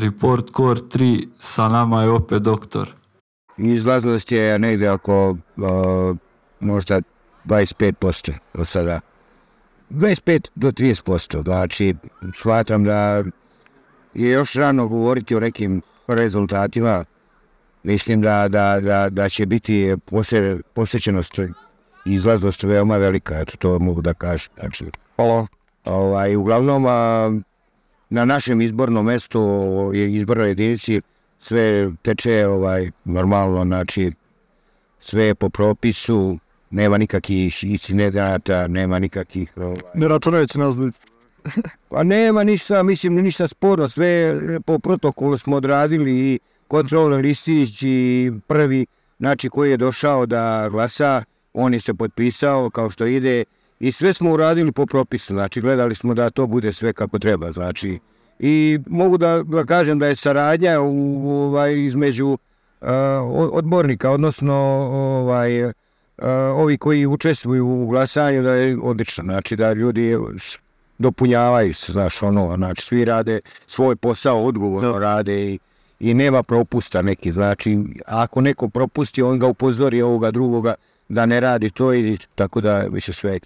Report Core 3, sa nama je opet doktor. Izlaznost je negdje oko uh, možda 25% od sada. 25 do 30%, znači shvatam da je još rano govoriti o nekim rezultatima. Mislim da, da, da, da će biti posle, posvećenost i izlaznost veoma velika, eto to mogu da kažem. Znači, Hvala. ovaj, uglavnom, a, na našem izbornom mestu, je izbornoj jedinici, sve teče ovaj, normalno, znači, sve je po propisu, nema nikakvih incidenata, nema nikakvih... Ovaj, Ne računajući nas. Pa nema ništa, mislim, ništa sporno, sve po protokolu smo odradili i kontrolni listić i prvi, znači, koji je došao da glasa, on je se potpisao kao što ide i sve smo uradili po propisu, znači, gledali smo da to bude sve kako treba, znači, i mogu da, da kažem da je saradnja u, ovaj, između uh, odbornika, odnosno ovaj, uh, ovi koji učestvuju u glasanju, da je odlično, znači, da ljudi dopunjavaju se, znaš, ono, znači, svi rade svoj posao, odgovorno rade i, i nema propusta neki, znači, ako neko propusti, on ga upozori ovoga drugoga da ne radi to i tako da više sve